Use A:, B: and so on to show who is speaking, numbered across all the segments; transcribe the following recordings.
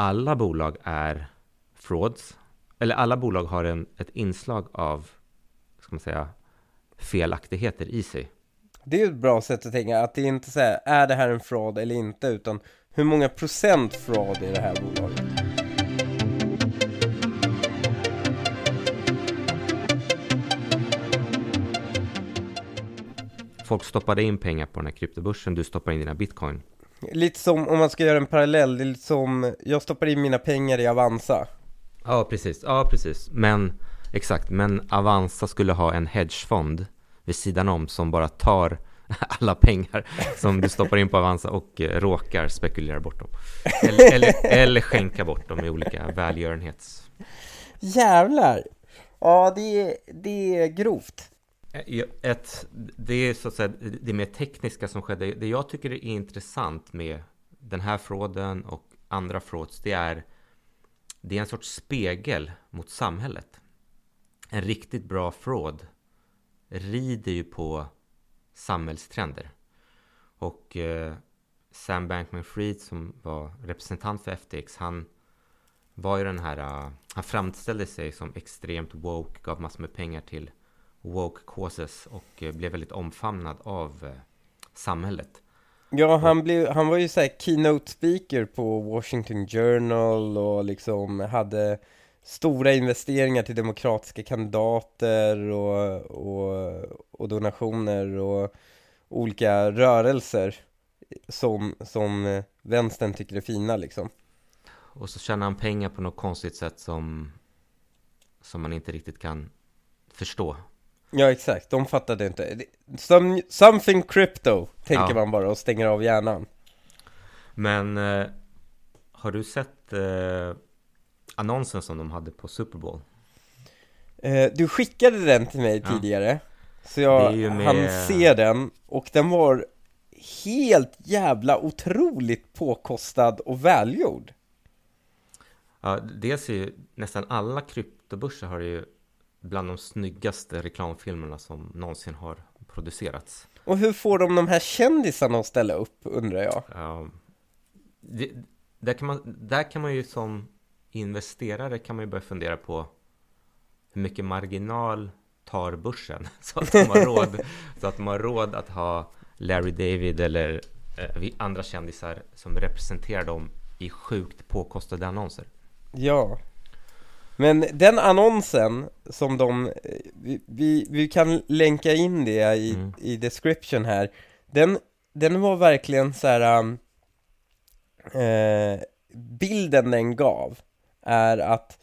A: alla bolag är frauds. Eller alla bolag har en, ett inslag av, ska man säga, felaktigheter i sig.
B: Det är ett bra sätt att tänka, att det är inte så här, är det här en fraud eller inte, utan hur många procent fraud är det här bolaget?
A: Folk stoppade in pengar på den här kryptobörsen, du stoppar in dina bitcoin.
B: Lite som, om man ska göra en parallell, det är lite som, jag stoppar in mina pengar i Avanza.
A: Ja, precis. Ja, precis. Men, exakt. Men Avanza skulle ha en hedgefond vid sidan om som bara tar alla pengar som du stoppar in på Avanza och eh, råkar spekulera bort dem. Eller, eller, eller skänka bort dem i olika välgörenhets...
B: Jävlar! Ja, det är, det är grovt.
A: Eh, ett, det är så att säga det mer tekniska som skedde. Det jag tycker är intressant med den här fråden och andra frauds, det är det är en sorts spegel mot samhället. En riktigt bra fraud rider ju på samhällstrender. Och eh, Sam Bankman-Fried som var representant för FTX, han var ju den här, uh, han framställde sig som extremt woke, gav massor med pengar till woke causes och uh, blev väldigt omfamnad av uh, samhället.
B: Ja, han, blev, han var ju såhär keynote speaker på Washington Journal och liksom hade stora investeringar till demokratiska kandidater och, och, och donationer och olika rörelser som, som vänstern tycker är fina liksom.
A: Och så tjänar han pengar på något konstigt sätt som, som man inte riktigt kan förstå.
B: Ja exakt, de fattade inte. Some, something crypto, tänker ja. man bara och stänger av hjärnan.
A: Men eh, har du sett eh, annonsen som de hade på Super Bowl?
B: Eh, du skickade den till mig ja. tidigare. Så jag med... hann se den och den var helt jävla otroligt påkostad och välgjord.
A: Ja, dels är ju nästan alla kryptobörser har ju bland de snyggaste reklamfilmerna som någonsin har producerats.
B: Och hur får de de här kändisarna att ställa upp undrar jag? Ja,
A: det, där, kan man, där kan man ju som investerare kan man ju börja fundera på hur mycket marginal tar börsen så att de har råd, så att de har råd att ha Larry David eller eh, andra kändisar som representerar dem i sjukt påkostade annonser.
B: Ja, men den annonsen som de, vi, vi kan länka in det i, mm. i description här Den, den var verkligen så här. Eh, bilden den gav är att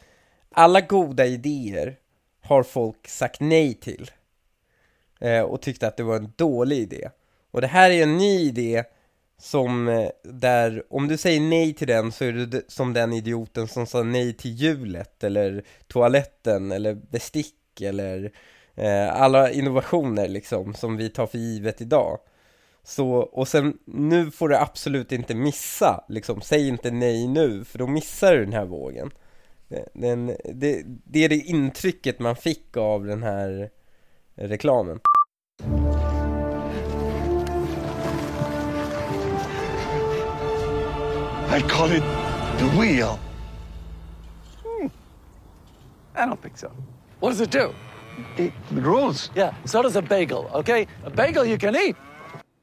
B: alla goda idéer har folk sagt nej till eh, och tyckte att det var en dålig idé. Och det här är en ny idé som eh, där, om du säger nej till den så är du som den idioten som sa nej till hjulet eller toaletten eller bestick eller eh, alla innovationer liksom som vi tar för givet idag. Så, och sen, nu får du absolut inte missa, liksom, säg inte nej nu, för då missar du den här vågen. Eh, den, det, det är det intrycket man fick av den här reklamen. I call it the wheel.
C: Hmm. I don't think so. What does it do?
D: It grows.
C: Yeah, so does a bagel, okay? A bagel you can eat.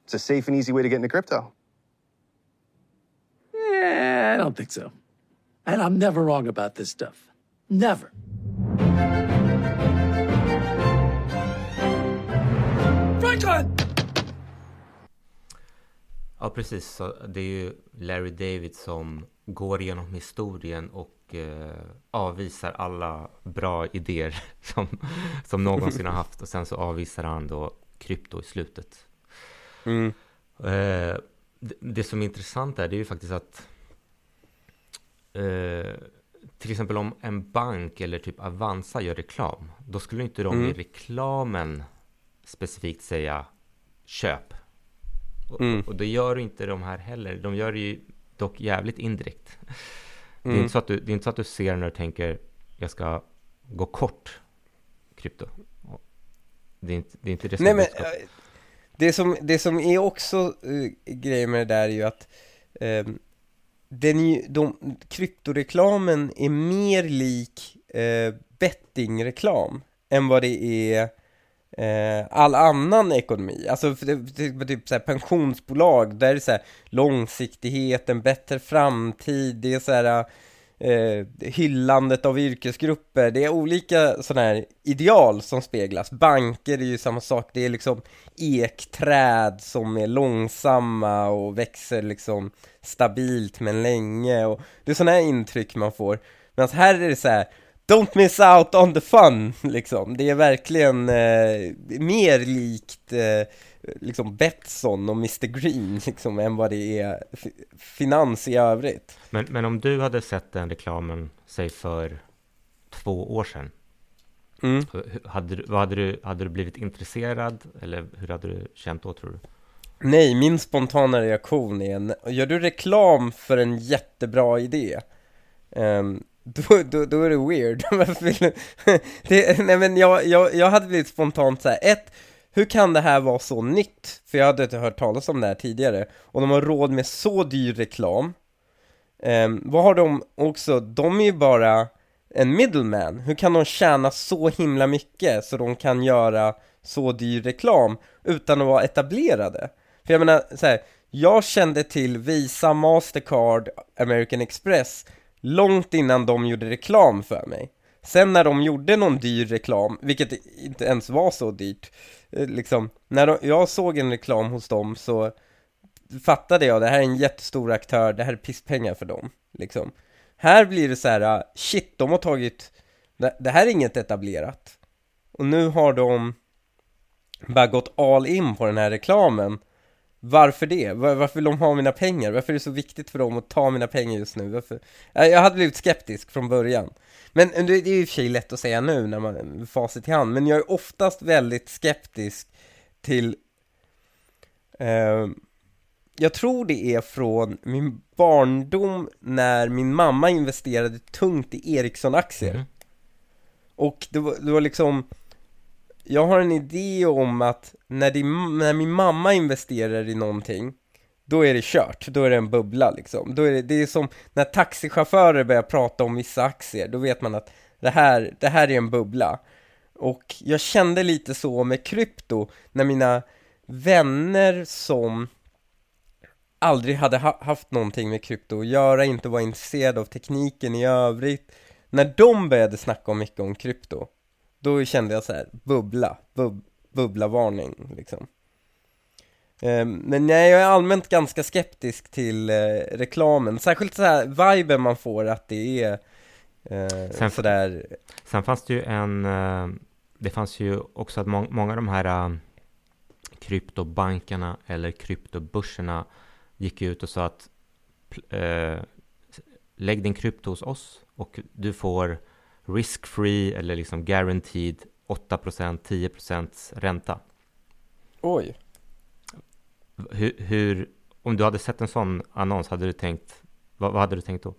D: It's a safe and easy way to get into crypto.
C: Yeah, I don't think so. And I'm never wrong about this stuff. Never.
A: Franklin! Ja, precis. Så det är ju Larry David som går igenom historien och eh, avvisar alla bra idéer som, som någonsin har haft. Och sen så avvisar han då krypto i slutet. Mm. Eh, det, det, som är intressant är, det är ju faktiskt att eh, till exempel om en bank eller typ Avanza gör reklam, då skulle inte de mm. i reklamen specifikt säga köp. Mm. Och, och det gör inte de här heller. De gör det ju dock jävligt indirekt. Mm. Det, är mm. inte så att du, det är inte så att du ser när du tänker jag ska gå kort krypto. Det är inte det, är inte det som
B: Nej,
A: är
B: men, äh, det, som, det som är också uh, grejen med det där är ju att um, den ju, de, kryptoreklamen är mer lik eh, bettingreklam än vad det är eh, all annan ekonomi. Alltså för det, typ, typ så här, pensionsbolag, där är det så här, långsiktighet, en bättre framtid, det är så här eh, hyllandet av yrkesgrupper, det är olika sådana här ideal som speglas. Banker är ju samma sak, det är liksom ekträd som är långsamma och växer liksom stabilt men länge och det är sådana här intryck man får. Medan här är det så här, Don't miss out on the fun, liksom. Det är verkligen eh, mer likt eh, liksom Betsson och Mr Green, liksom, än vad det är finans i övrigt.
A: Men, men om du hade sett den reklamen, säg för två år sedan,
B: Mm.
A: hade, vad hade, du, hade du blivit intresserad eller hur hade du känt då tror du?
B: Nej, min spontana reaktion är, gör du reklam för en jättebra idé, um, då, då, då är det weird. Det, nej men jag, jag, jag hade blivit spontant så här. ett, hur kan det här vara så nytt? För jag hade inte hört talas om det här tidigare. Och de har råd med så dyr reklam. Um, vad har de också? De är ju bara en middleman. Hur kan de tjäna så himla mycket så de kan göra så dyr reklam utan att vara etablerade? För jag menar, så här, jag kände till Visa, Mastercard, American Express långt innan de gjorde reklam för mig. Sen när de gjorde någon dyr reklam, vilket inte ens var så dyrt, eh, liksom, när de, jag såg en reklam hos dem så fattade jag, det här är en jättestor aktör, det här är pisspengar för dem, liksom. Här blir det så här, ah, shit, de har tagit, det, det här är inget etablerat. Och nu har de bara gått all in på den här reklamen varför det? Varför vill de ha mina pengar? Varför är det så viktigt för dem att ta mina pengar just nu? Varför? Jag hade blivit skeptisk från början Men det är i och för sig lätt att säga nu när man facit i hand Men jag är oftast väldigt skeptisk till eh, Jag tror det är från min barndom när min mamma investerade tungt i Ericsson-aktier mm. Och det var, det var liksom jag har en idé om att när, din, när min mamma investerar i någonting då är det kört, då är det en bubbla liksom. Då är det, det är som när taxichaufförer börjar prata om vissa aktier, då vet man att det här, det här är en bubbla. Och jag kände lite så med krypto, när mina vänner som aldrig hade ha haft någonting med krypto att göra, inte var intresserade av tekniken i övrigt, när de började snacka om mycket om krypto, då kände jag så här, bubbla, bub, bubbla-varning liksom. Um, men nej, jag är allmänt ganska skeptisk till uh, reklamen, särskilt så här viben man får att det är uh, sen, sådär
A: Sen fanns det ju en, uh, det fanns ju också att må många av de här kryptobankerna eller kryptobörserna gick ut och sa att lägg din krypto hos oss och du får risk-free eller liksom guaranteed 8%, 10% ränta.
B: Oj.
A: Hur, hur, om du hade sett en sån annons, hade du tänkt, vad, vad hade du tänkt då?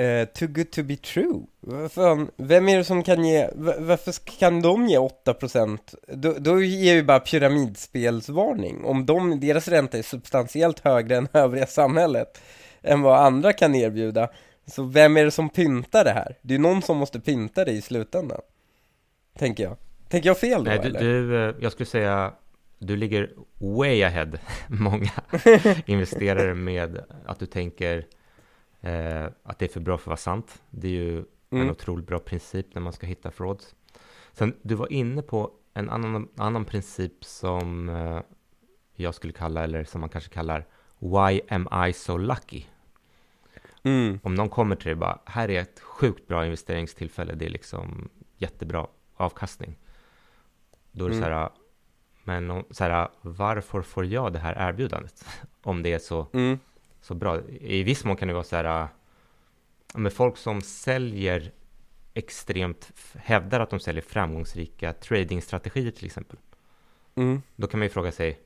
B: Uh, too good to be true. Fan, vem är det som kan ge, varför kan de ge 8%? Då, då ger vi bara pyramidspelsvarning. Om de, deras ränta är substantiellt högre än övriga samhället än vad andra kan erbjuda, så vem är det som pyntar det här? Det är någon som måste pynta det i slutändan Tänker jag Tänker jag fel då
A: Nej, du,
B: eller?
A: Du, eh, jag skulle säga Du ligger way ahead Många investerare med att du tänker eh, Att det är för bra för att vara sant Det är ju mm. en otroligt bra princip när man ska hitta fraud Sen, du var inne på en annan, annan princip som eh, jag skulle kalla, eller som man kanske kallar Why am I so lucky? Mm. Om någon kommer till dig bara, här är ett sjukt bra investeringstillfälle, det är liksom jättebra avkastning. Då är det mm. så här, men så här, varför får jag det här erbjudandet? Om det är så, mm. så bra. I viss mån kan det vara så här, med folk som säljer extremt, hävdar att de säljer framgångsrika tradingstrategier till exempel. Mm. Då kan man ju fråga sig,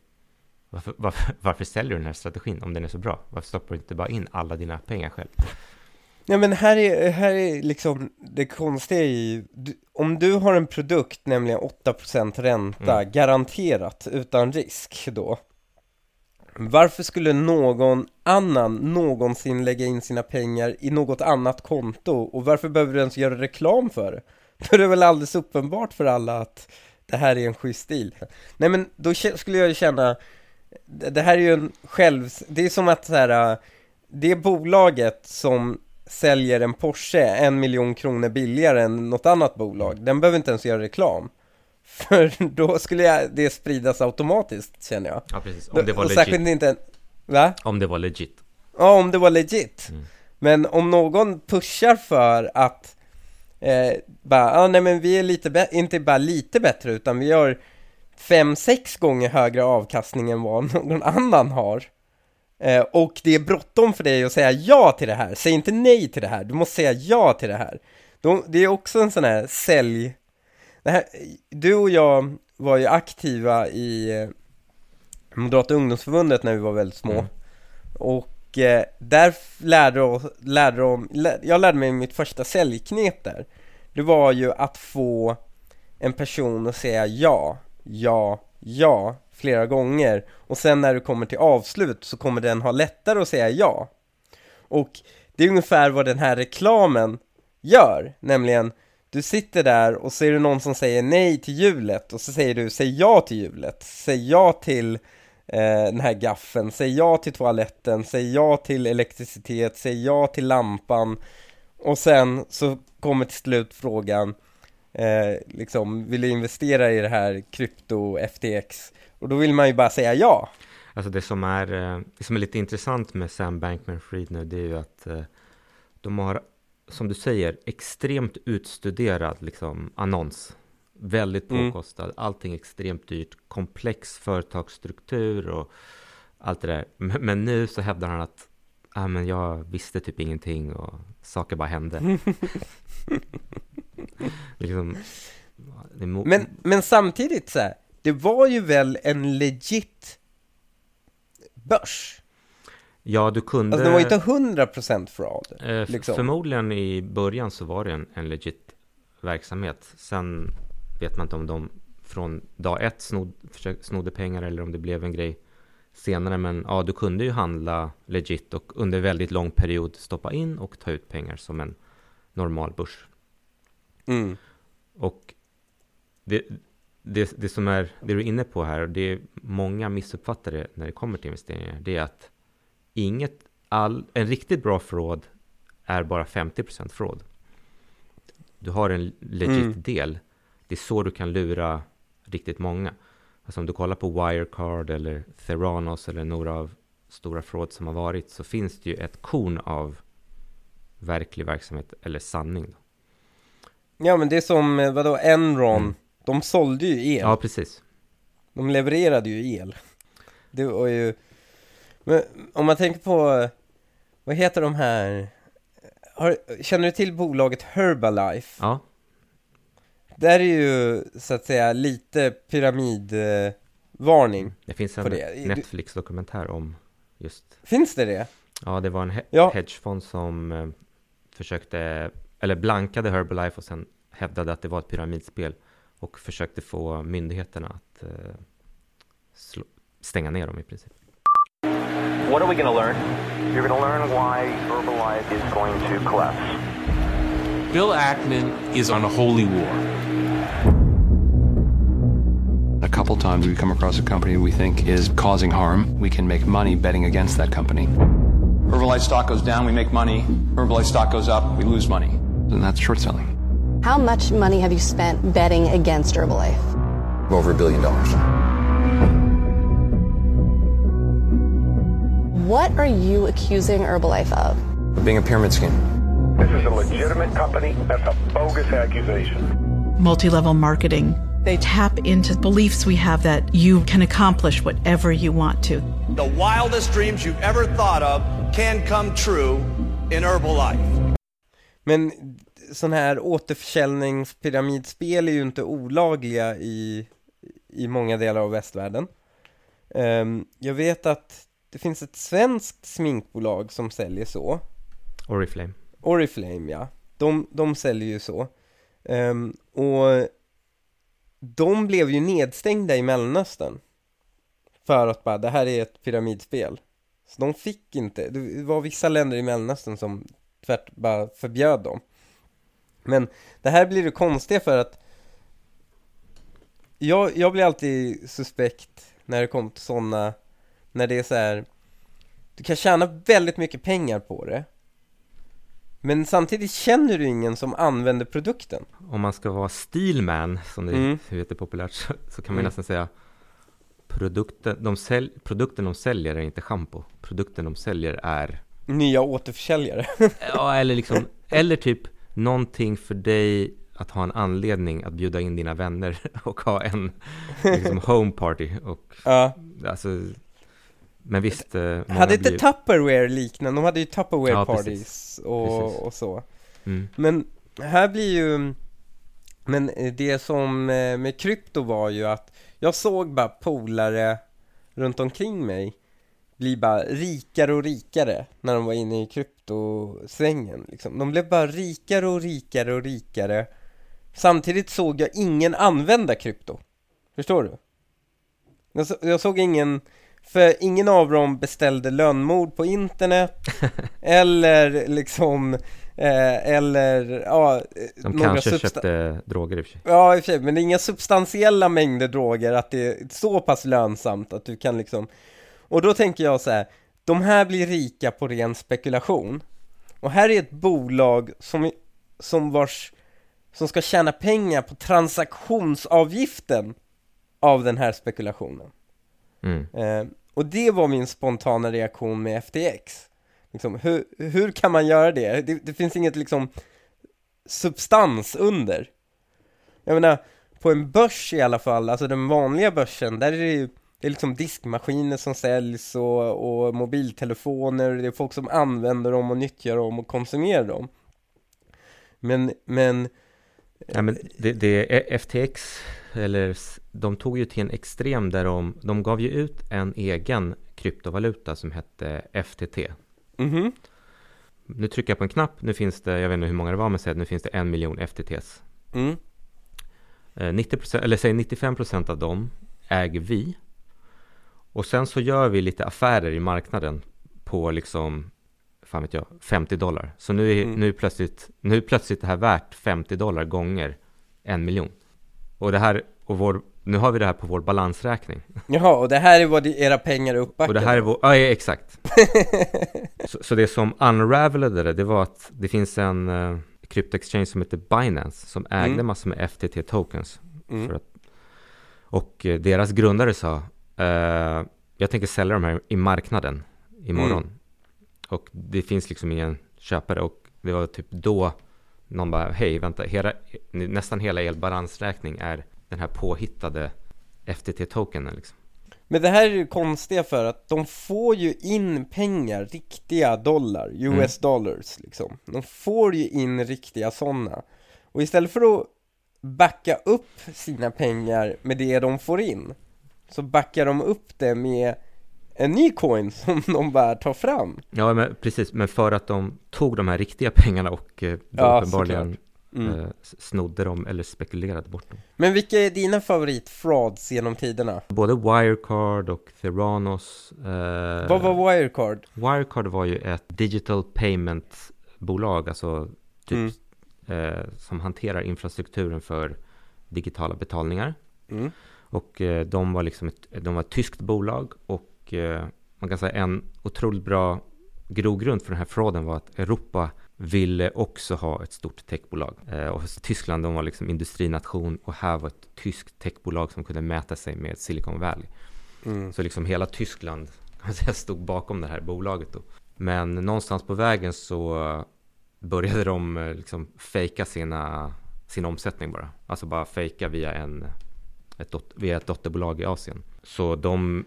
A: varför, varför, varför säljer du den här strategin om den är så bra? Varför stoppar du inte bara in alla dina pengar själv?
B: Ja men här är, här är liksom det konstiga i, om du har en produkt, nämligen 8% ränta, mm. garanterat utan risk då Varför skulle någon annan någonsin lägga in sina pengar i något annat konto? Och varför behöver du ens göra reklam för det? Då är det väl alldeles uppenbart för alla att det här är en schysst deal. Nej men då skulle jag ju känna, det här är ju en själv, det är som att så här, äh, det bolaget som säljer en Porsche en miljon kronor billigare än något annat bolag, den behöver inte ens göra reklam. För då skulle jag, det spridas automatiskt känner jag.
A: Ja, precis. Om det var
B: och särskilt
A: legit.
B: inte, va?
A: Om det var legit.
B: Ja, om det var legit.
A: Mm.
B: Men om någon pushar för att eh, bara, ah, nej men vi är lite inte bara lite bättre utan vi har fem, sex gånger högre avkastning än vad någon annan har. Eh, och det är bråttom för dig att säga ja till det här. Säg inte nej till det här. Du måste säga ja till det här. Det är också en sån här sälj... Här, du och jag var ju aktiva i eh, Moderata ungdomsförbundet när vi var väldigt små.
A: Mm.
B: Och eh, där lärde, oss, lärde de, jag lärde mig mitt första säljknep där. Det var ju att få en person att säga ja, ja, ja flera gånger. Och sen när du kommer till avslut så kommer den ha lättare att säga ja. Och det är ungefär vad den här reklamen gör, nämligen du sitter där och så är det någon som säger nej till hjulet. Och så säger du säg ja till hjulet, säg ja till eh, den här gaffeln, säg ja till toaletten, säg ja till elektricitet, säg ja till lampan. Och sen så kommer till slut frågan eh, liksom, vill du investera i det här krypto FTX? Och då vill man ju bara säga ja.
A: Alltså det som är, eh, det som är lite intressant med Sam Bankman-Fried nu, det är ju att eh, de har, som du säger, extremt utstuderad liksom, annons. Väldigt
B: Mm.
A: påkostad, allting extremt dyrt, komplex företagsstruktur och allt det där. Men, men nu så hävdar han att ah, men jag visste typ ingenting och saker bara hände. liksom,
B: Men, men samtidigt så här, det var ju väl en legit börs?
A: ja, du kunde...
B: Alltså det var inte 100% fraud.
A: Eh,
B: liksom.
A: Förmodligen i början så var det en, en legit verksamhet. Sen vet man inte om de från dag ett snod, snodde pengar eller om det blev en grej senare. Men ja, du kunde ju handla legit och under väldigt lång period stoppa in och ta ut pengar som en normal börs.
B: Mm.
A: Och det, det, det som är, det du är inne på här, och det är många missuppfattar det när det kommer till investeringar, det är att inget, all, en riktigt bra fraud är bara 50% fraud. Du har en legit
B: Mm.
A: del. Det är så du kan lura riktigt många. Alltså om du kollar på Wirecard eller Theranos eller några av stora fraud som har varit så finns det ju ett korn av verklig verksamhet eller sanning. Då.
B: Ja men det är som, eh, vadå, Enron,
A: Mm.
B: de sålde ju el.
A: Ja, precis.
B: De levererade ju el. Det var ju... Men om man tänker på, eh, vad heter de här? Har, känner du till bolaget Herbalife?
A: Ja,
B: Där är ju så att säga lite pyramidvarning.
A: Det finns en Netflix-dokumentär om just,
B: Finns det det?
A: ja det var en he-
B: Ja.
A: hedgefond som eh, försökte, eller blankade Herbalife och sen hävdade att det var ett pyramidspel och försökte få myndigheterna att eh, slå, stänga ner dem i princip.
E: What are we going to learn? You're going to learn why Herbalife is going to collapse.
F: Bill Ackman is on a holy war.
G: A couple times we come across a company we think is causing harm. We can make money betting against that company.
H: Herbalife stock goes down, we make money. Herbalife stock goes up, we lose money.
G: And that's short selling.
I: How much money have you spent betting against Herbalife?
J: Over a billion dollars.
I: What are you accusing Herbalife of?
J: Of being a pyramid scheme.
K: This is a legitimate company. That's a bogus accusation.
L: multi level marketing. They tap into beliefs we have that you can accomplish whatever you want to.
M: The wildest dreams you've ever thought of can come true in Herbalife.
B: Men sån här återförsäljningspyramidspel är ju inte olagliga i, i många delar av västvärlden. Ehm, jag vet att det finns ett svenskt sminkbolag som säljer så.
A: Oriflame.
B: Oriflame ja, de, de säljer ju så. Ehm, och de blev ju nedstängda i Mellanöstern. för att bara, det här är ett pyramidspel. Så de fick inte, det var vissa länder i Mellanöstern som tvärt bara förbjöd dem. Men det här blir det konstiga för att jag, jag blir alltid suspekt när det kommer till sådana, när det är så här. Du kan tjäna väldigt mycket pengar på det Men samtidigt känner du ingen som använder produkten
A: Om man ska vara steelman, som det
B: Mm.
A: heter populärt, så, så kan man
B: Mm.
A: nästan säga produkten de, sälj, produkten de säljer är inte schampo. Produkten de säljer är,
B: Nya återförsäljare
A: ja, eller liksom, eller typ någonting för dig att ha en anledning att bjuda in dina vänner och ha en liksom home party och
B: Ja.
A: alltså men visst eh,
B: Hade inte
A: blir-
B: Tupperware liknande? De hade ju Tupperware
A: Ja,
B: parties
A: precis.
B: och,
A: Precis.
B: och så
A: Mm.
B: Men här blir ju Men det som eh, med krypto var ju att Jag såg bara polare runt omkring mig Bli bara rikare och rikare när de var inne i kryptosvängen liksom. De blev bara rikare och rikare och rikare Samtidigt såg jag ingen använda krypto Förstår du? Jag, så, jag såg ingen För ingen av dem beställde lönnmord på internet Eller liksom eh, Eller ja eh,
A: De kanske köpte droger i och för sig.
B: Ja, i och för sig, men det är inga substantiella mängder droger att det är så pass lönsamt att du kan liksom Och då tänker jag så här, de här blir rika på ren spekulation Och här är ett bolag som, som vars Som ska tjäna pengar på transaktionsavgiften Av den här spekulationen
A: Mm.
B: eh, Och det var min spontana reaktion med FTX liksom, hur, hur kan man göra det? det? Det finns inget liksom substans under jag menar, på en börs i alla fall, alltså den vanliga börsen, där är det ju det är liksom diskmaskiner som säljs och, och mobiltelefoner, det är folk som använder dem och nyttjar dem och konsumerar dem. Men, men
A: Ja, men det, det är FTX, eller de tog ju till en extrem där de, de gav ju ut en egen kryptovaluta som hette FTT.
B: Mhm.
A: Nu trycker jag på en knapp, nu finns det, jag vet inte hur många det var, men säg nu finns det en miljon FTTs.
B: Mm.
A: Eh, 90%, eller säg 95% av dem äger vi. Och sen så gör vi lite affärer i marknaden på liksom, fan vet jag, 50 dollar. Så nu är,
B: Mm.
A: nu plötsligt, nu är plötsligt det här värt 50 dollar gånger en miljon. Och det här, och vår, nu har vi det här på vår balansräkning.
B: Jaha, och det här är vad era pengar är uppbackade
A: Och det här är vår, ja exakt. så, så det som unravelade det, det var att det finns en uh, kryptoexchange som heter Binance som ägde
B: Mm.
A: massor med FTT tokens.
B: Mm.
A: Att, och eh, deras grundare sa, eh, jag tänker sälja de här i marknaden imorgon.
B: Mm.
A: Och det finns liksom ingen köpare och det var typ då någon bara, hej vänta, hela, nästan hela er balansräkning är den här påhittade FTT-tokenen liksom.
B: Men det här är ju konstiga för att de får ju in pengar, riktiga dollar, US dollars liksom De får ju in riktiga sådana Och istället för att backa upp sina pengar med det de får in Så backar de upp det med en ny coin som de bara tar fram
A: Ja, men precis. Men för att de tog de här riktiga pengarna och eh,
B: Ja,
A: uppenbarligen.
B: Mm.
A: eh, snodde dem eller spekulerade bort dem.
B: Men vilka är dina favorit-frauds genom tiderna?
A: Både Wirecard och Theranos. Eh,
B: Vad var Wirecard?
A: Wirecard var ju ett digital payment-bolag, alltså typ
B: Mm.
A: eh, som hanterar infrastrukturen för digitala betalningar.
B: Mm.
A: Och eh, de var liksom ett, de var ett tyskt bolag och eh, man kan säga en otroligt bra grogrund för den här frauden var att Europa ville också ha ett stort techbolag. Eh, och Tyskland de var liksom industrination och här var ett tyskt techbolag som kunde mäta sig med Silicon Valley.
B: Mm.
A: Så liksom hela Tyskland stod bakom det här bolaget då. Men någonstans på vägen så började de liksom fejka sina, sin omsättning bara. Alltså bara fejka via, en, ett, dot, via ett dotterbolag i Asien. Så de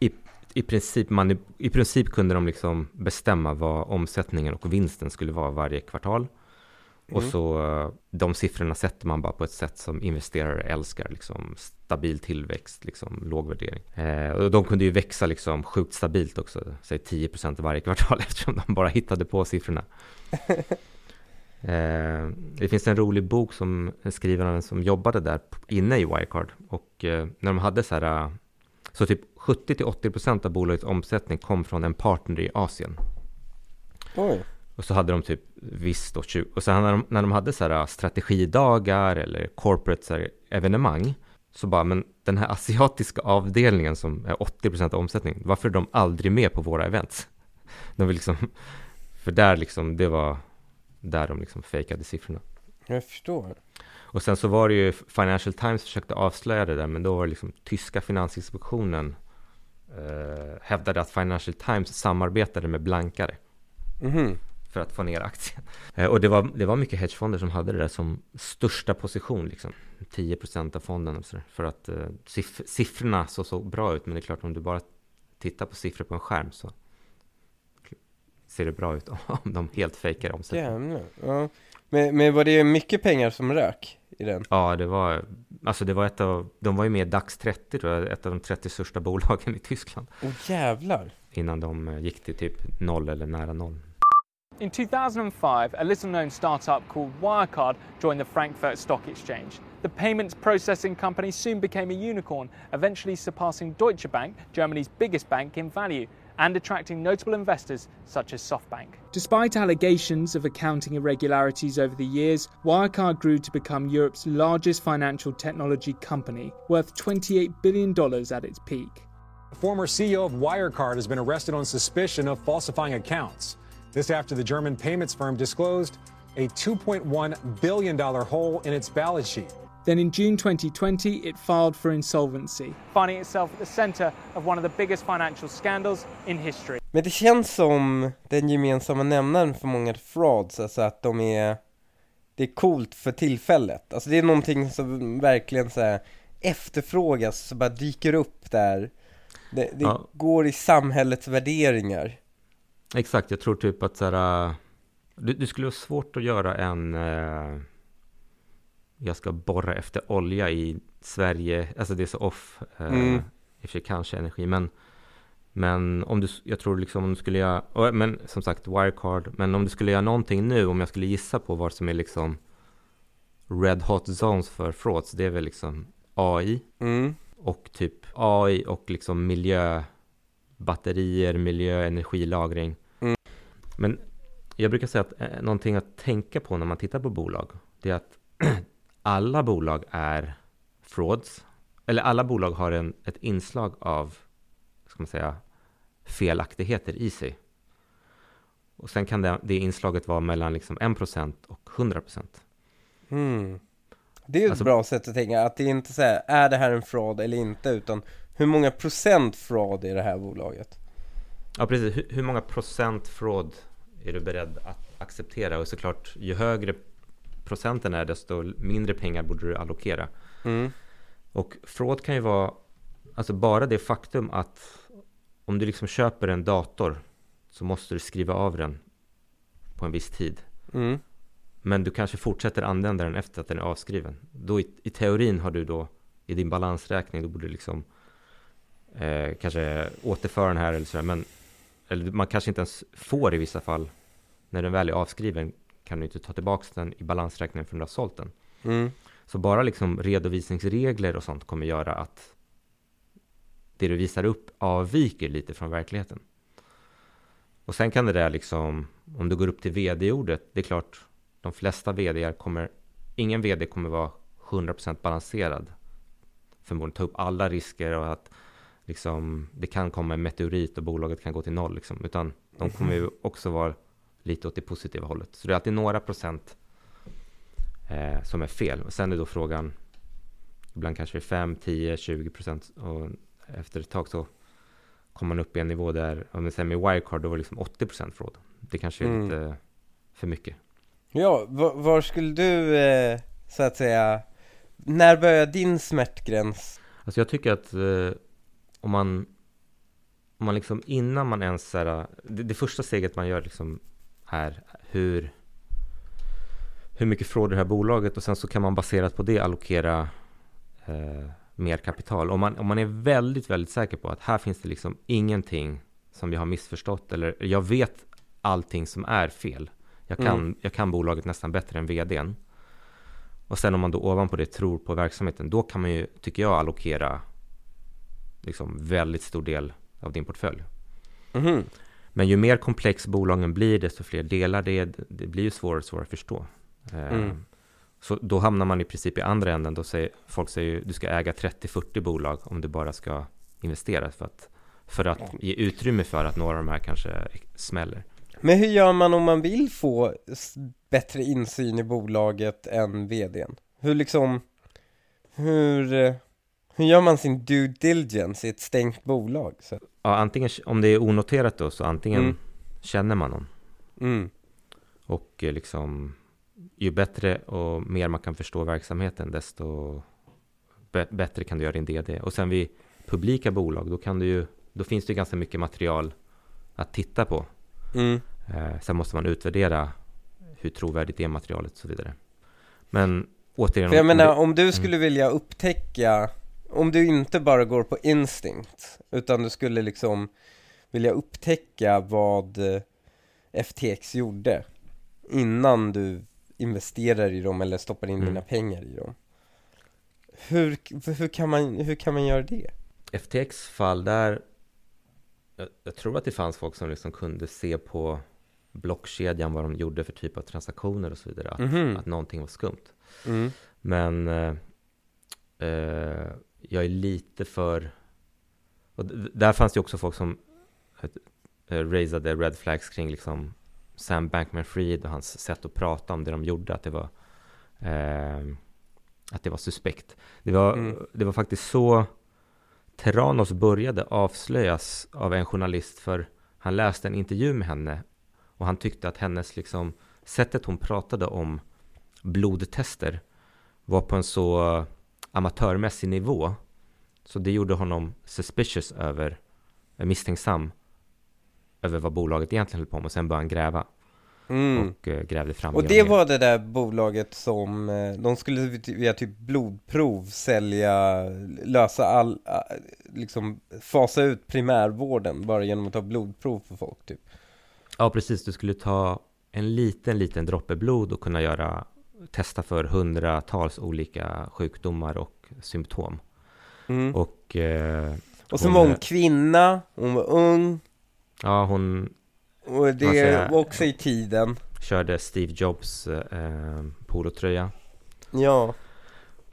A: i, i, princip, man, i princip kunde de liksom bestämma vad omsättningen och vinsten skulle vara varje kvartal. Och
B: Mm.
A: så eh, de siffrorna sätter man bara på ett sätt som investerare älskar, liksom stabil tillväxt, liksom låg värdering. Eh, och de kunde ju växa liksom sjukt stabilt också, säg 10% varje kvartal eftersom de bara hittade på siffrorna. Eh, det finns en rolig bok som en skrivare som jobbade där inne i Wirecard och eh, när de hade så här, eh, Så typ 70-80% av bolagets omsättning kom från en partner i Asien.
B: Oj.
A: Och så hade de typ visst då 20, och sen när de, när de hade så här strategidagar eller corporate här, evenemang så bara, men den här asiatiska avdelningen som är 80% av omsättningen, varför är de aldrig med på våra events? De vill liksom, för där liksom, det var där de liksom fejkade siffrorna.
B: Jag förstår.
A: Och sen så var det ju, Financial Times försökte avslöja det där, men då var det liksom tyska finansinspektionen eh, hävdade att Financial Times samarbetade med blankare.
B: Mhm.
A: För att få ner aktien. Eh, och det var, det var mycket hedgefonder som hade det där som största position, liksom. 10% av fonden För att eh, siff siffrorna såg så bra ut, men det är klart om du bara tittar på siffror på en skärm så ser det bra ut om de helt fejkar omsättningen.
B: Ja. Men, men var det mycket pengar som rök i den?
A: Ja, det var, alltså det var ett av, de var ju med i DAX 30 tror jag, ett av de 30 största bolagen i Tyskland.
B: Åh jävlar!
A: Innan de eh, gick till typ noll eller nära noll.
N: In 2005, a little known startup called Wirecard joined the Frankfurt Stock Exchange. The payments processing company soon became a unicorn, eventually surpassing Deutsche Bank, Germany's biggest bank, in value and attracting notable investors such as SoftBank. Despite allegations of accounting irregularities over the years, Wirecard grew to become Europe's largest financial technology company, worth $28 billion at its peak.
O: The former CEO of Wirecard has been arrested on suspicion of falsifying accounts. This after the German payments firm disclosed a $2.1 billion hole in its balance sheet.
N: Then in June 2020, it filed for insolvency, finding itself at the center of one of the biggest financial scandals in history.
B: Men det känns som den gemensamma nämnaren för många frauds, alltså att de är Det är coolt för tillfället, alltså det är någonting som verkligen så här efterfrågas, så bara dyker upp där Det, det
A: Ja.
B: går i samhällets värderingar
A: Exakt, jag tror typ att så här, äh, det, det skulle vara svårt att göra en eh, Jag ska borra efter olja i Sverige, alltså det är så off eh,
B: Mm.
A: I och för sig kanske energi, men Men om du, jag tror liksom om du skulle göra, men som sagt Wirecard, men om du skulle göra någonting nu, om jag skulle gissa på vad som är liksom Red Hot Zones för frauds, det är väl liksom AI
B: Mm.
A: och typ AI och liksom miljö batterier, miljö, energilagring.
B: Mm.
A: Men jag brukar säga att eh, någonting att tänka på när man tittar på bolag, det är att alla bolag är frauds. Eller alla bolag har en, ett inslag av, ska man säga, felaktigheter i sig. Och sen kan det, det inslaget vara mellan liksom 1% och 100%.
B: mm. Det är ju ett
A: Alltså-
B: bra sätt att tänka, att det är inte så här, är det här en fraud eller inte, utan hur många procent fraud är det här bolaget?
A: Ja, precis. Hur, hur många procent fraud är du beredd att acceptera? Och såklart, ju högre procenten är, desto mindre pengar borde du allokera.
B: Mm.
A: Och fraud kan ju vara, alltså bara det faktum att om du liksom köper en dator så måste du skriva av den på en viss tid.
B: Mm.
A: Men du kanske fortsätter använda den efter att den är avskriven. Då i, i teorin har du då i din balansräkning, då borde du liksom eh, kanske återföra den här eller sådär. Men eller man kanske inte ens får i vissa fall. När den väl är avskriven kan du inte ta tillbaka den i balansräkningen för att du har sålt den.
B: Mm.
A: Så bara liksom redovisningsregler och sånt kommer göra att det du visar upp avviker lite från verkligheten. Och sen kan det där liksom, om du går upp till vd-ordet, det är klart, de flesta vd kommer, ingen vd kommer vara 100% balanserad. Förmodligen ta upp alla risker och att liksom, det kan komma en meteorit och bolaget kan gå till noll liksom. Utan de kommer ju också vara lite åt det positiva hållet. Så det är alltid några procent eh, som är fel. Och sen är då frågan, ibland kanske det är 5, 10, 20 procent. Och efter ett tag så kommer man upp i en nivå där, om vi säger med Wirecard, då var det liksom 80 procent fraud. Det kanske är
B: Mm.
A: lite för mycket.
B: Ja, var, var skulle du, eh, så att säga, när börjar din smärtgräns?
A: Alltså jag tycker att eh, om man om man liksom innan man ens så här, det, det första steget man gör liksom är hur hur mycket är det här bolaget och sen så kan man baserat på det allokera eh, mer kapital. Om man, om man är väldigt, väldigt säker på att här finns det liksom ingenting som jag har missförstått eller jag vet allting som är fel. Jag kan,
B: Mm.
A: jag kan bolaget nästan bättre än vdn. Och sen om man då ovanpå det tror på verksamheten, då kan man ju, tycker jag, allokera liksom väldigt stor del av din portfölj.
B: Mhm.
A: Men ju mer komplex bolagen blir, desto fler delar det är, det blir ju svårare och svårare att förstå. Eh,
B: Mm.
A: Så då hamnar man i princip i andra änden. Då säger, folk säger ju du ska äga 30-40 bolag om du bara ska investera för att, för att ge utrymme för att några av de här kanske smäller.
B: Men hur gör man om man vill få bättre insyn i bolaget än vdn? Hur liksom, hur, eh, hur gör man sin due diligence i ett stängt bolag? Så,
A: Ja, antingen, om det är onoterat då, så antingen
B: Mm.
A: känner man någon.
B: mm,
A: Och eh, liksom, ju bättre och mer man kan förstå verksamheten, desto bä- bättre kan du göra din DD. Och sen vid publika bolag, då, kan du ju, då finns det ju ganska mycket material att titta på.
B: mm,
A: Eh, sen måste man utvärdera hur trovärdigt är materialet och så vidare. Men återigen...
B: För jag
A: om
B: menar,
A: det-
B: om du
A: Mm.
B: skulle vilja upptäcka, om du inte bara går på instinct, utan du skulle liksom vilja upptäcka vad eh, FTX gjorde innan du investerar i dem eller stoppar in
A: Mm.
B: dina pengar i dem. Hur, hur, kan man, hur kan man göra det?
A: FTX fall där jag, jag tror att det fanns folk som liksom kunde se på blockkedjan vad de gjorde för typ av transaktioner och så vidare. Att,
B: Mhm.
A: att någonting var skumt.
B: Mm.
A: Men eh, eh, jag är lite för... Och där fanns det också folk som eh, raisade red flags kring liksom Sam Bankman-Fried och hans sätt att prata om det de gjorde. Att det var, eh, att det var suspekt. Det var,
B: Mm.
A: det var faktiskt så Terranos började avslöjas av en journalist för han läste en intervju med henne och han tyckte att hennes liksom sättet hon pratade om blodtester var på en så amatörmässig nivå så det gjorde honom suspicious över, eh, misstänksam över vad bolaget egentligen höll på med och sen började han gräva
B: Mm.
A: och eh, grävde fram
B: Och det var det där bolaget som, eh, de skulle via typ blodprov sälja, lösa all, liksom fasa ut primärvården bara genom att ta blodprov på folk typ.
A: Ja, precis. Du skulle ta en liten, liten droppe blod och kunna göra testa för hundratals olika sjukdomar och symptom.
B: Mm.
A: Och, eh,
B: Och så var hon kvinna, hon var ung,
A: Ja, hon
B: och det
A: säga-
B: var också i tiden.
A: körde Steve Jobs eh, polotröja.
B: Ja.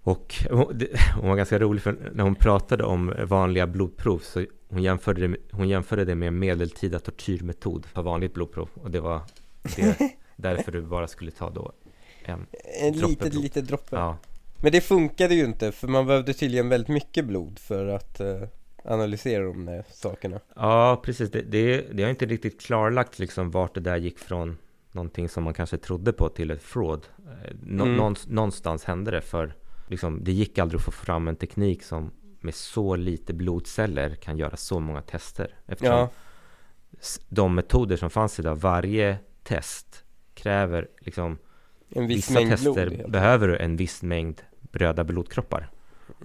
A: Och hon, var ganska rolig för när hon pratade om vanliga blodprov så hon jämförde det, med- hon jämförde det med medeltida tortyrmetod för vanligt blodprov. Och det var det, därför du bara skulle ta då en
B: En
A: droppe
B: litet,
A: blod.
B: litet droppe.
A: Ja,
B: Men det funkade ju inte för man behövde tydligen väldigt mycket blod för att eh, analysera de där sakerna.
A: Ja, precis. Det, det, det har inte riktigt klarlagt liksom vart det där gick från någonting som man kanske trodde på till ett fraud. Eh, Nå,
B: Mm.
A: någonstans, någonstans hände det för liksom, det gick aldrig att få fram en teknik som med så lite blodceller kan göra så många tester. Eftersom
B: Ja.
A: de metoder som fanns idag, varje test kräver liksom
B: En viss
A: vissa
B: mängd
A: tester
B: blod,
A: behöver du en viss mängd röda blodkroppar.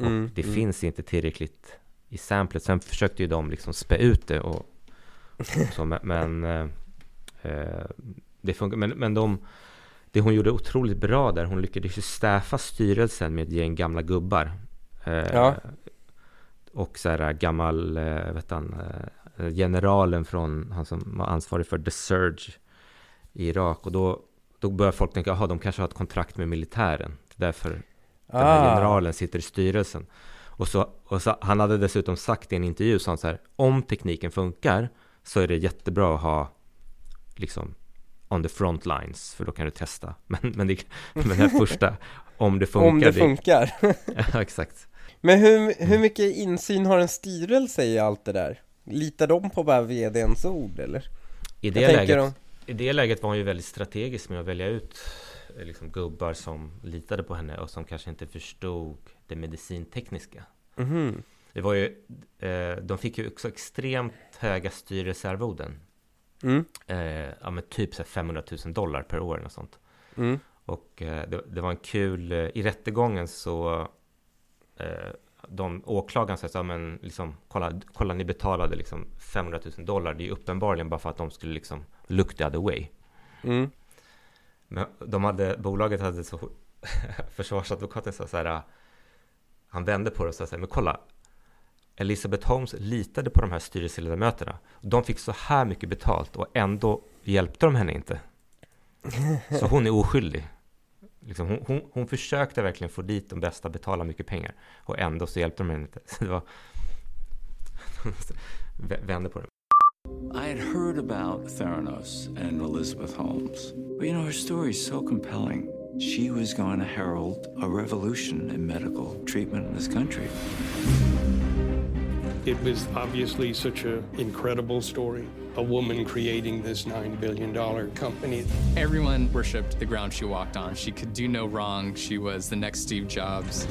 B: Mm,
A: och det
B: mm.
A: finns inte tillräckligt i samplet. Sen försökte ju de liksom spä ut det och, och så, men, men eh, eh, det funkar. Men, men de, det hon gjorde otroligt bra där, hon lyckades ju stäfa styrelsen med ett gäng gamla gubbar. Eh,
B: Ja.
A: Och så här gammal, eh, vet han, eh, generalen från, han som var ansvarig för The Surge i Irak. Och då, då börjar folk tänka, jaha, de kanske har ett kontrakt med militären. Därför den här
B: Ah.
A: generalen sitter i styrelsen. Och så, och så, han hade dessutom sagt i en intervju, så han så här, om tekniken funkar så är det jättebra att ha liksom on the front lines, för då kan du testa. Men, men, det, men det här första, om det funkar.
B: Om det funkar.
A: ja, exakt.
B: Men hur, hur mycket insyn har en styrelse i allt det där? Litar de på bara vdns ord eller?
A: I det, läget, I det läget var hon ju väldigt strategisk med att välja ut eh, liksom, gubbar som litade på henne och som kanske inte förstod det medicintekniska.
B: Mhm.
A: Det var ju, eh, de fick ju också extremt höga styrelsearvoden.
B: Mm.
A: Eh, ja men typ så här 500 000 dollar per år och sånt.
B: Mm.
A: Och eh, det, det var en kul, eh, i rättegången så eh, de åklagaren sa ja, men liksom, kolla, kolla ni betalade liksom 500 000 dollar. Det är ju uppenbarligen bara för att de skulle liksom look the other way.
B: Mm.
A: Men de hade, bolaget hade så, försvarsadvokaten sa så här, han vände på det och sa så här, men kolla, Elizabeth Holmes litade på de här styrelseledamöterna. De fick så här mycket betalt och ändå hjälpte de henne inte. Så hon är oskyldig. Liksom hon, hon, hon, försökte verkligen få dit de bästa, betala mycket pengar. Och ändå så hjälpte de henne inte. Så det var... vände på det.
P: I had heard about Theranos and Elizabeth Holmes. But you know, her story is so compelling. She was going to herald a revolution in medical treatment in this country.
Q: It was obviously such an incredible story. A woman creating this $9 billion company.
R: Everyone worshipped the ground she walked on. She could do no wrong. She was the next Steve Jobs.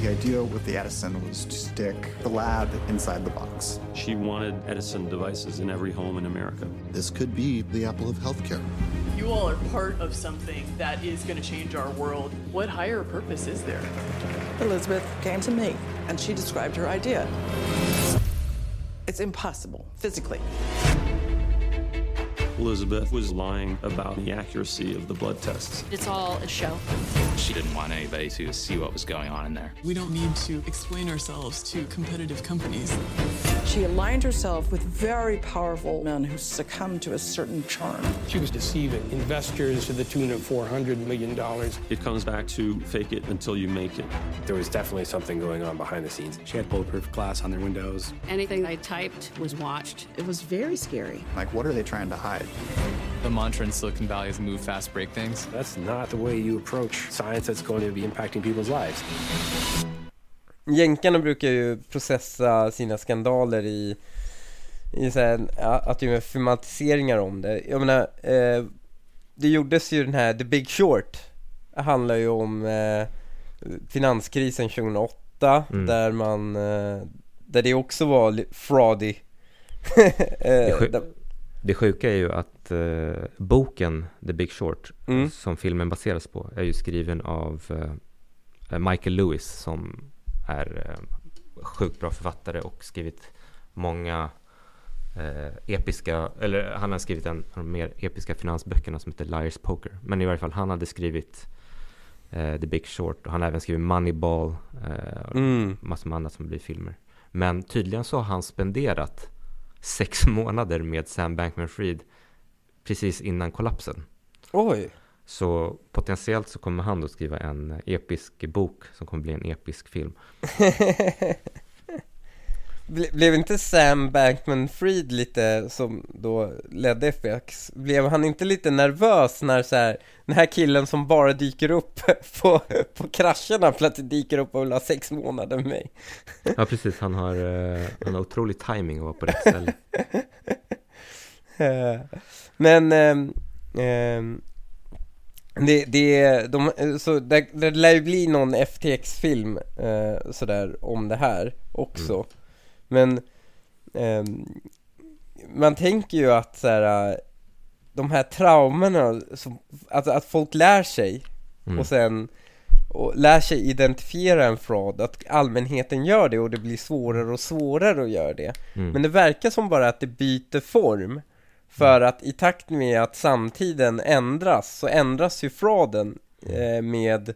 S: The idea with the Edison was to stick the lab inside the box.
T: She wanted Edison devices in every home in America.
U: This could be the apple of healthcare.
V: You all are part of something that is going to change our world. What higher purpose is there?
W: Elizabeth came to me and she described her idea. It's impossible physically.
T: Elizabeth was lying about the accuracy of the blood tests.
X: It's all a show.
Y: She didn't want anybody to see what was going on in there.
V: We don't need to explain ourselves to competitive companies.
W: She aligned herself with very powerful men who succumbed to a certain charm.
Q: She was deceiving investors to the tune of $400 million.
T: It comes back to fake it until you make it.
Z: There was definitely something going on behind the scenes. She had bulletproof glass on their windows.
X: Anything I typed was watched.
W: It was very scary.
S: Like, what are they trying to hide?
R: The mantra in Silicon Valley is move fast, break things.
Z: That's not the way you approach science that's going to be impacting people's lives.
B: Jänkarna brukar ju processa sina skandaler i, i så här, att de gör filmatiseringar om det. Jag menar, eh, det gjordes ju den här The Big Short. Det handlar ju om eh, finanskrisen 2008 mm. där man, eh, där det också var fraudy.
A: eh, det sjuka är ju att eh, boken The Big Short, mm. som filmen baseras på, är ju skriven av eh, Michael Lewis som är eh, sjukt bra författare och skrivit många eh, episka, eller han har skrivit en av de mer episka finansböckerna som heter Liars Poker. Men i varje fall, han hade skrivit eh, The Big Short och han har även skrivit Moneyball, eh, mm. massor med annat som blir filmer. Men tydligen så har han spenderat sex månader med Sam Bankman-Fried precis innan kollapsen.
B: Oj!
A: Så potentiellt så kommer han då skriva en episk bok som kommer bli en episk film.
B: Blev inte Sam Bankman-Fried lite, som då ledde FX, blev han inte lite nervös när så här, den här killen som bara dyker upp på, på krascherna plötsligt dyker upp och vill ha sex månader med mig?
A: Ja precis, han har, uh, han har otrolig timing att vara på rätt ställe.
B: Men, um, um, det, det, de, så det, det lär ju bli någon FTX-film uh, sådär om det här också. Mm. Men eh, man tänker ju att så här, de här traumorna, som, att, att folk lär sig mm. och sen och lär sig identifiera en fraud, att allmänheten gör det och det blir svårare och svårare att göra det. Mm. Men det verkar som bara att det byter form. För mm. att i takt med att samtiden ändras så ändras ju frauden eh, med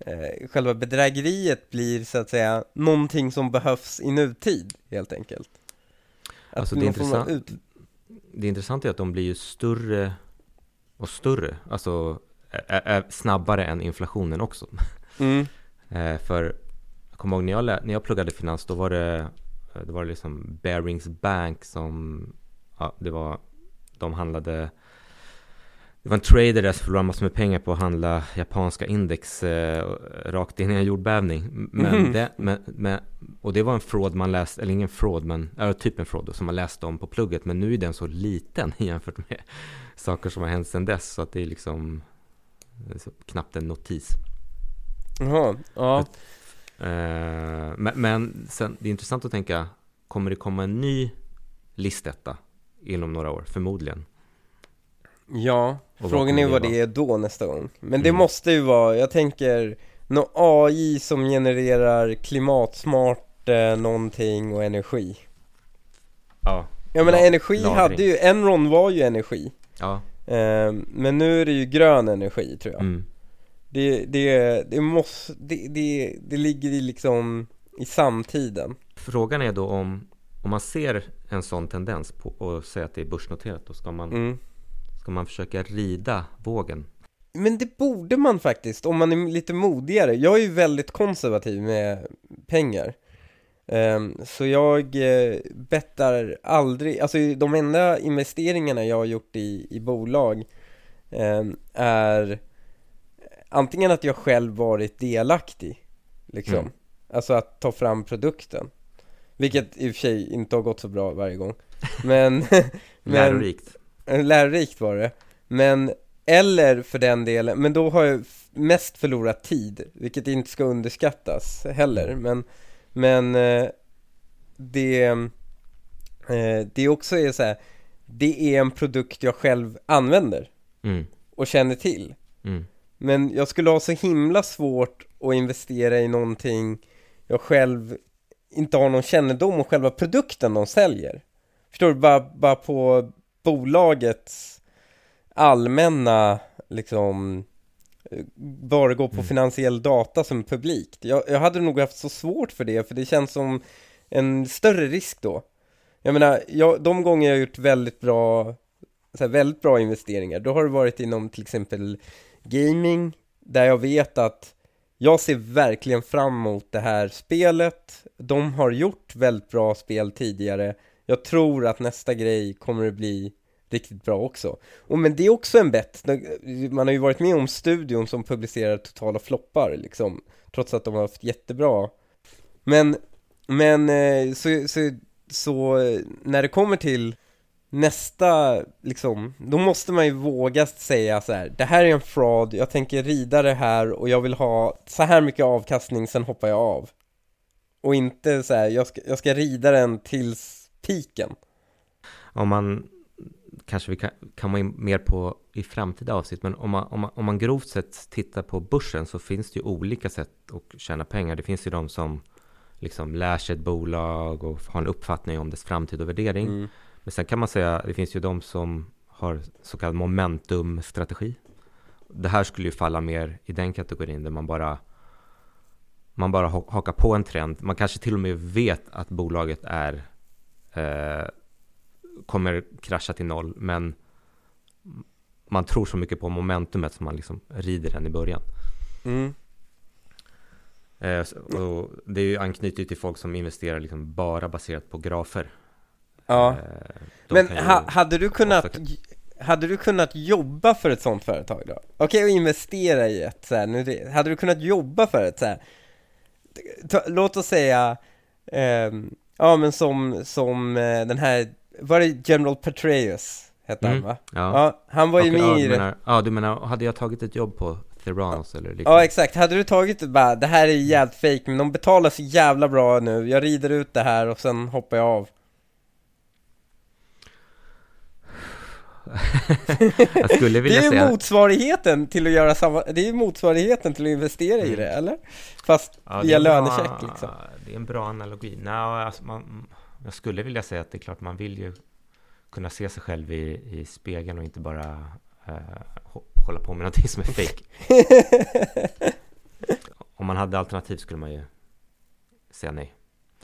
B: eh, själva bedrägeriet blir så att säga någonting som behövs i nutid helt enkelt.
A: Att alltså det, intressant, ut... det intressanta är att de blir ju större och större, alltså är, är snabbare än inflationen också. Mm. eh, för jag kommer ihåg när jag, när jag pluggade finans, då var det, det var liksom Barings Bank som, ja, det var, de handlade det var en trader där som förlorade massor med pengar på att handla japanska index eh, rakt in i en jordbävning. Men mm. det, men, men, och det var en fraud man läste, eller ingen fraud, men ja, typ en fraud som man läste om på plugget. Men nu är den så liten jämfört med saker som har hänt sedan dess. Så att det är liksom så knappt en notis.
B: Jaha, ja.
A: eh, men, men sen, det är intressant att tänka, kommer det komma en ny listetta inom några år? Förmodligen.
B: Ja, frågan är vad det är då nästa gång. Men mm. det måste ju vara, jag tänker, någon AI som genererar klimatsmart eh, någonting och energi.
A: Ja.
B: Jag menar energi lagring. hade ju, Enron var ju energi.
A: Ja.
B: Eh, men nu är det ju grön energi tror jag. Mm. Det, det, det måste, det, det, det ligger i liksom i samtiden.
A: Frågan är då om, om man ser en sån tendens på, och säger att det är börsnoterat, då ska man,
B: Mm.
A: Ska man försöka rida vågen.
B: Men det borde man faktiskt, om man är lite modigare. Jag är ju väldigt konservativ med pengar. Ehm, så jag uh, bettar aldrig, alltså de enda investeringarna jag har gjort i, i bolag ehm, är antingen att jag själv varit delaktig, liksom.
A: Mm.
B: Alltså att ta fram produkten. Vilket i och för sig inte har gått så bra varje gång. Men... men
A: Lärorikt.
B: Lärorikt var det. Men, eller för den delen, men då har jag mest förlorat tid, vilket inte ska underskattas heller. Men, men eh, det, eh, det också är så här, det är en produkt jag själv använder
A: Mm.
B: och känner till.
A: Mm.
B: Men jag skulle ha så himla svårt att investera i någonting jag själv inte har någon kännedom om själva produkten de säljer. Förstår du? Bara, bara på bolagets allmänna, liksom, bara gå på finansiell data som publikt. Jag, jag hade nog haft så svårt för det, för det känns som en större risk då. Jag menar, jag, de gånger jag har gjort väldigt bra, så här, väldigt bra investeringar, då har det varit inom till exempel gaming, där jag vet att jag ser verkligen fram emot det här spelet. De har gjort väldigt bra spel tidigare. Jag tror att nästa grej kommer att bli riktigt bra också. Och men det är också en bett. Man har ju varit med om studion som publicerar totala floppar liksom. Trots att de har haft jättebra. Men, men eh, så, så, så när det kommer till nästa, liksom, då måste man ju våga säga så här. Det här är en fraud, jag tänker rida det här och jag vill ha så här mycket avkastning, sen hoppar jag av. Och inte så här, jag ska, jag ska rida den tills piken.
A: Om man, kanske vi kan komma in mer på i framtida avsnitt, men om man, om, man, om man grovt sett tittar på börsen så finns det ju olika sätt att tjäna pengar. Det finns ju de som liksom lär sig ett bolag och har en uppfattning om dess framtid och värdering.
B: Mm.
A: Men sen kan man säga, det finns ju de som har så kallad momentumstrategi. Det här skulle ju falla mer i den kategorin där man bara man bara ha- hakar på en trend. Man kanske till och med vet att bolaget är eh, kommer krascha till noll, men man tror så mycket på momentumet som man liksom rider den i början.
B: Mm.
A: Eh, och det är ju anknyter till folk som investerar liksom bara baserat på grafer.
B: Ja.
A: Eh,
B: Men
A: ju
B: ha, hade du kunnat
A: ofta-
B: hade du kunnat jobba för ett sånt företag då? Okej, och investera i ett så här, nu hade du kunnat jobba för ett så här, ta, låt oss säga, ehm, ja men som, som eh, den här, var det General Petraeus? Hette han
A: Mm,
B: va?
A: Ja.
B: han var ju
A: Och,
B: med
A: ja,
B: i det.
A: menar, Ja, du menar, hade jag tagit ett jobb på Theranos eller liknande?
B: Ja exakt, hade du tagit det bara, det här är jävligt fake men de betalar så jävla bra nu, jag rider ut det här och sen hoppar jag av
A: Jag skulle vilja
B: Det är ju
A: säga-
B: motsvarigheten till att göra samma, det är ju motsvarigheten till att investera i det, eller? Fast
A: Mm. Ja,
B: via
A: bra-
B: lönecheck liksom
A: Det är en bra analogi. Nej, alltså man, jag skulle vilja säga att det är klart man vill ju kunna se sig själv i, i spegeln och inte bara eh, hå- hålla på med någonting som är fake. Om man hade alternativ skulle man ju säga nej.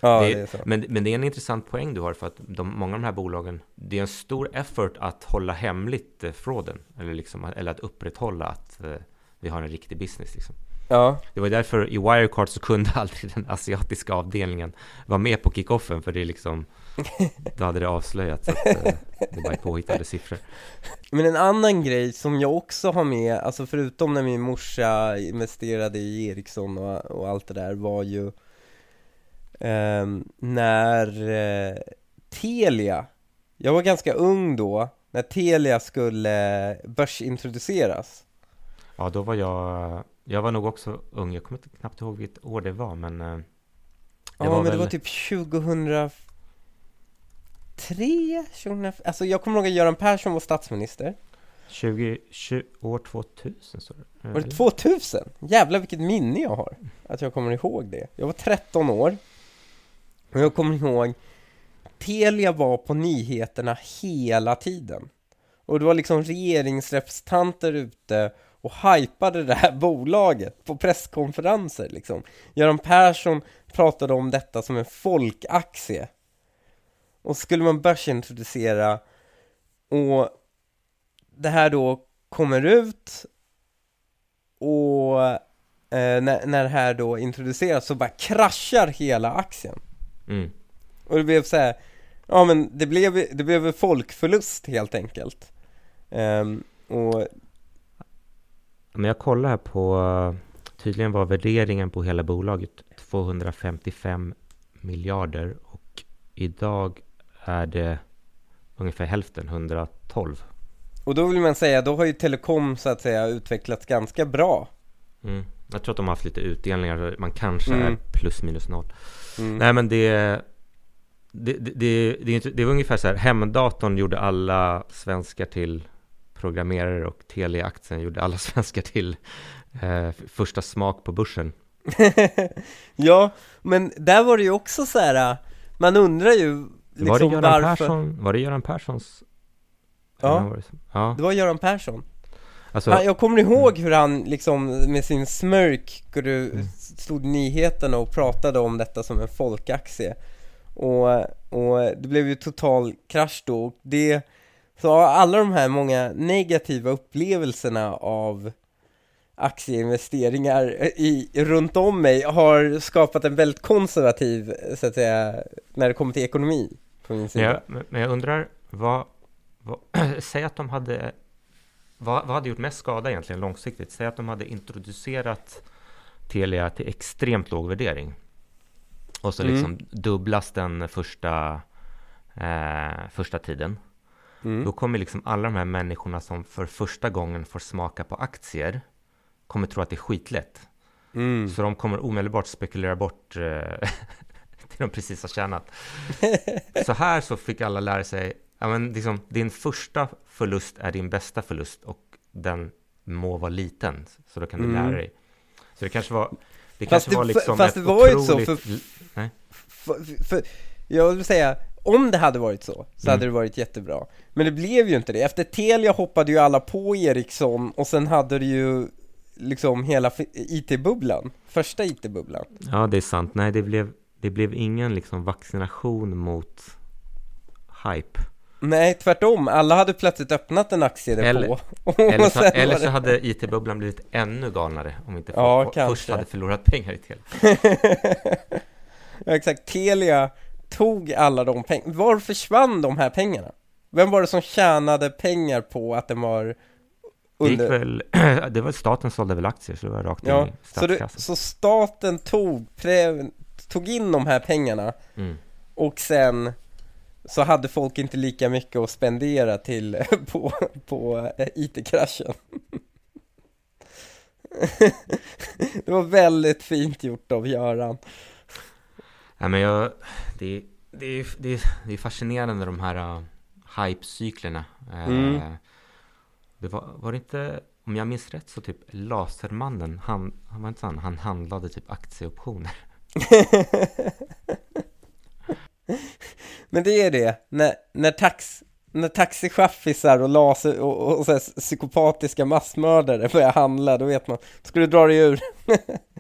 B: Ja,
A: det
B: det är så.
A: Men, men det är en intressant poäng du har för att de, många av de här bolagen, det är en stor effort att hålla hemligt eh, frauden, eller, liksom, eller att upprätthålla att eh, vi har en riktig business. Liksom.
B: Ja.
A: Det var därför i Wirecard så kunde aldrig den asiatiska avdelningen vara med på kickoffen, för det är liksom, då hade det avslöjats att eh, det är påhittade siffror.
B: Men en annan grej som jag också har med, alltså förutom när min morsa investerade i Ericsson och, och allt det där var ju när eh, Telia, jag var ganska ung då, när Telia skulle börsintroduceras.
A: Ja, då var jag, jag var nog också ung, jag kommer inte knappt ihåg vilket år det var, men eh, det
B: Ja
A: var
B: men det
A: väl-
B: var typ 2003, 2004, alltså jag kommer ihåg att Göran Persson var statsminister.
A: 20, 20, år 2000 så det.
B: Var det 2000? Jävlar vilket minne jag har Att jag kommer ihåg det. Jag var 13 år och jag kommer ihåg Telia var på nyheterna hela tiden Och det var liksom regeringsrepresentanter ute och hypade det här bolaget på presskonferenser liksom Göran Persson pratade om detta som en folkaktie. Och skulle man börsintroducera och det här då kommer ut och eh, när, när det här då introduceras så bara kraschar hela aktien.
A: Mm.
B: Och det blev så här, ja men det blev, det blev folkförlust helt enkelt. Ehm, och
A: Men jag kollar här på, tydligen var värderingen på hela bolaget 255 miljarder och idag är det ungefär hälften, 112.
B: Och då vill man säga, då har ju telekom så att säga utvecklats ganska bra.
A: Mm. Jag tror att de har haft lite utdelningar, man kanske
B: Mm.
A: är plus minus noll.
B: Mm.
A: Nej men det, det, det, det, det, var ungefär så här, hemdatorn gjorde alla svenskar till programmerare och Telia-aktien gjorde alla svenskar till eh, första smak på börsen.
B: ja, men där var det ju också så här, man undrar ju liksom
A: var, det Göran
B: varför...
A: Persson, var det Göran Perssons?
B: Ja.
A: Ja.
B: Det var Göran Persson.
A: Alltså,
B: han, jag kommer ihåg hur han liksom med sin smörk stod i nyheterna och pratade om detta som en folkaktie. Och, och det blev ju total krasch då. Och det, så alla de här många negativa upplevelserna av aktieinvesteringar i, runt om mig har skapat en väldigt konservativ, så att säga, när det kommer till ekonomi på min
A: Men
B: sida.
A: jag, men- men jag undrar, vad, vad, säg att de hade, vad, vad hade gjort mest skada egentligen långsiktigt? Säg att de hade introducerat Telia till extremt låg värdering. Och så
B: Mm.
A: liksom dubblas den första, eh, första tiden.
B: Mm.
A: Då kommer liksom alla de här människorna som för första gången får smaka på aktier kommer tro att det är skitlätt.
B: Mm.
A: Så de kommer omedelbart spekulera bort eh, det de precis har tjänat. så här så fick alla lära sig, ja men liksom, din första förlust är din bästa förlust och den må vara liten, så då kan du
B: Mm.
A: lära dig. Så det kanske var, det
B: Fast
A: kanske
B: det-
A: var liksom
B: fast
A: ett
B: det var ju så,
A: otroligt...
B: för-
A: Nej.
B: För, för, jag vill säga, om det hade varit så, så
A: Mm.
B: hade det varit jättebra. Men det blev ju inte det. Efter Telia hoppade ju alla på Ericsson och sen hade det ju liksom hela IT-bubblan, första IT-bubblan.
A: Ja, det är sant. Nej, det blev, det blev ingen liksom vaccination mot hype.
B: Nej, tvärtom. Alla hade plötsligt öppnat en aktiedepå.
A: Eller, eller, så, eller så
B: det-
A: hade IT-bubblan blivit ännu galnare om inte
B: Ja,
A: folk först hade förlorat pengar i Telia.
B: ja, exakt. Telia tog alla de pengarna. Var försvann de här pengarna? Vem var det som tjänade pengar på att den var
A: Det
B: under...
A: väl, det var staten sålde väl aktier så det var rakt in
B: Ja,
A: i
B: så, det,
A: statskassan.
B: så staten tog, pre, tog in de här pengarna
A: Mm.
B: och sen så hade folk inte lika mycket att spendera till på, på eh, IT-kraschen. det var väldigt fint gjort av Göran.
A: Ja, men jag, det, det, är, det, det är fascinerande de här uh, hype-cyklerna. Eh,
B: Mm.
A: Det var, var det inte, om jag minns rätt så typ Lasermannen, han, han var inte så han, han handlade typ aktieoptioner.
B: Men det är det, när, när, tax, när taxichaffisar och, laser, och, och, så här psykopatiska massmördare börjar handla, då vet man, då ska du dra dig ur.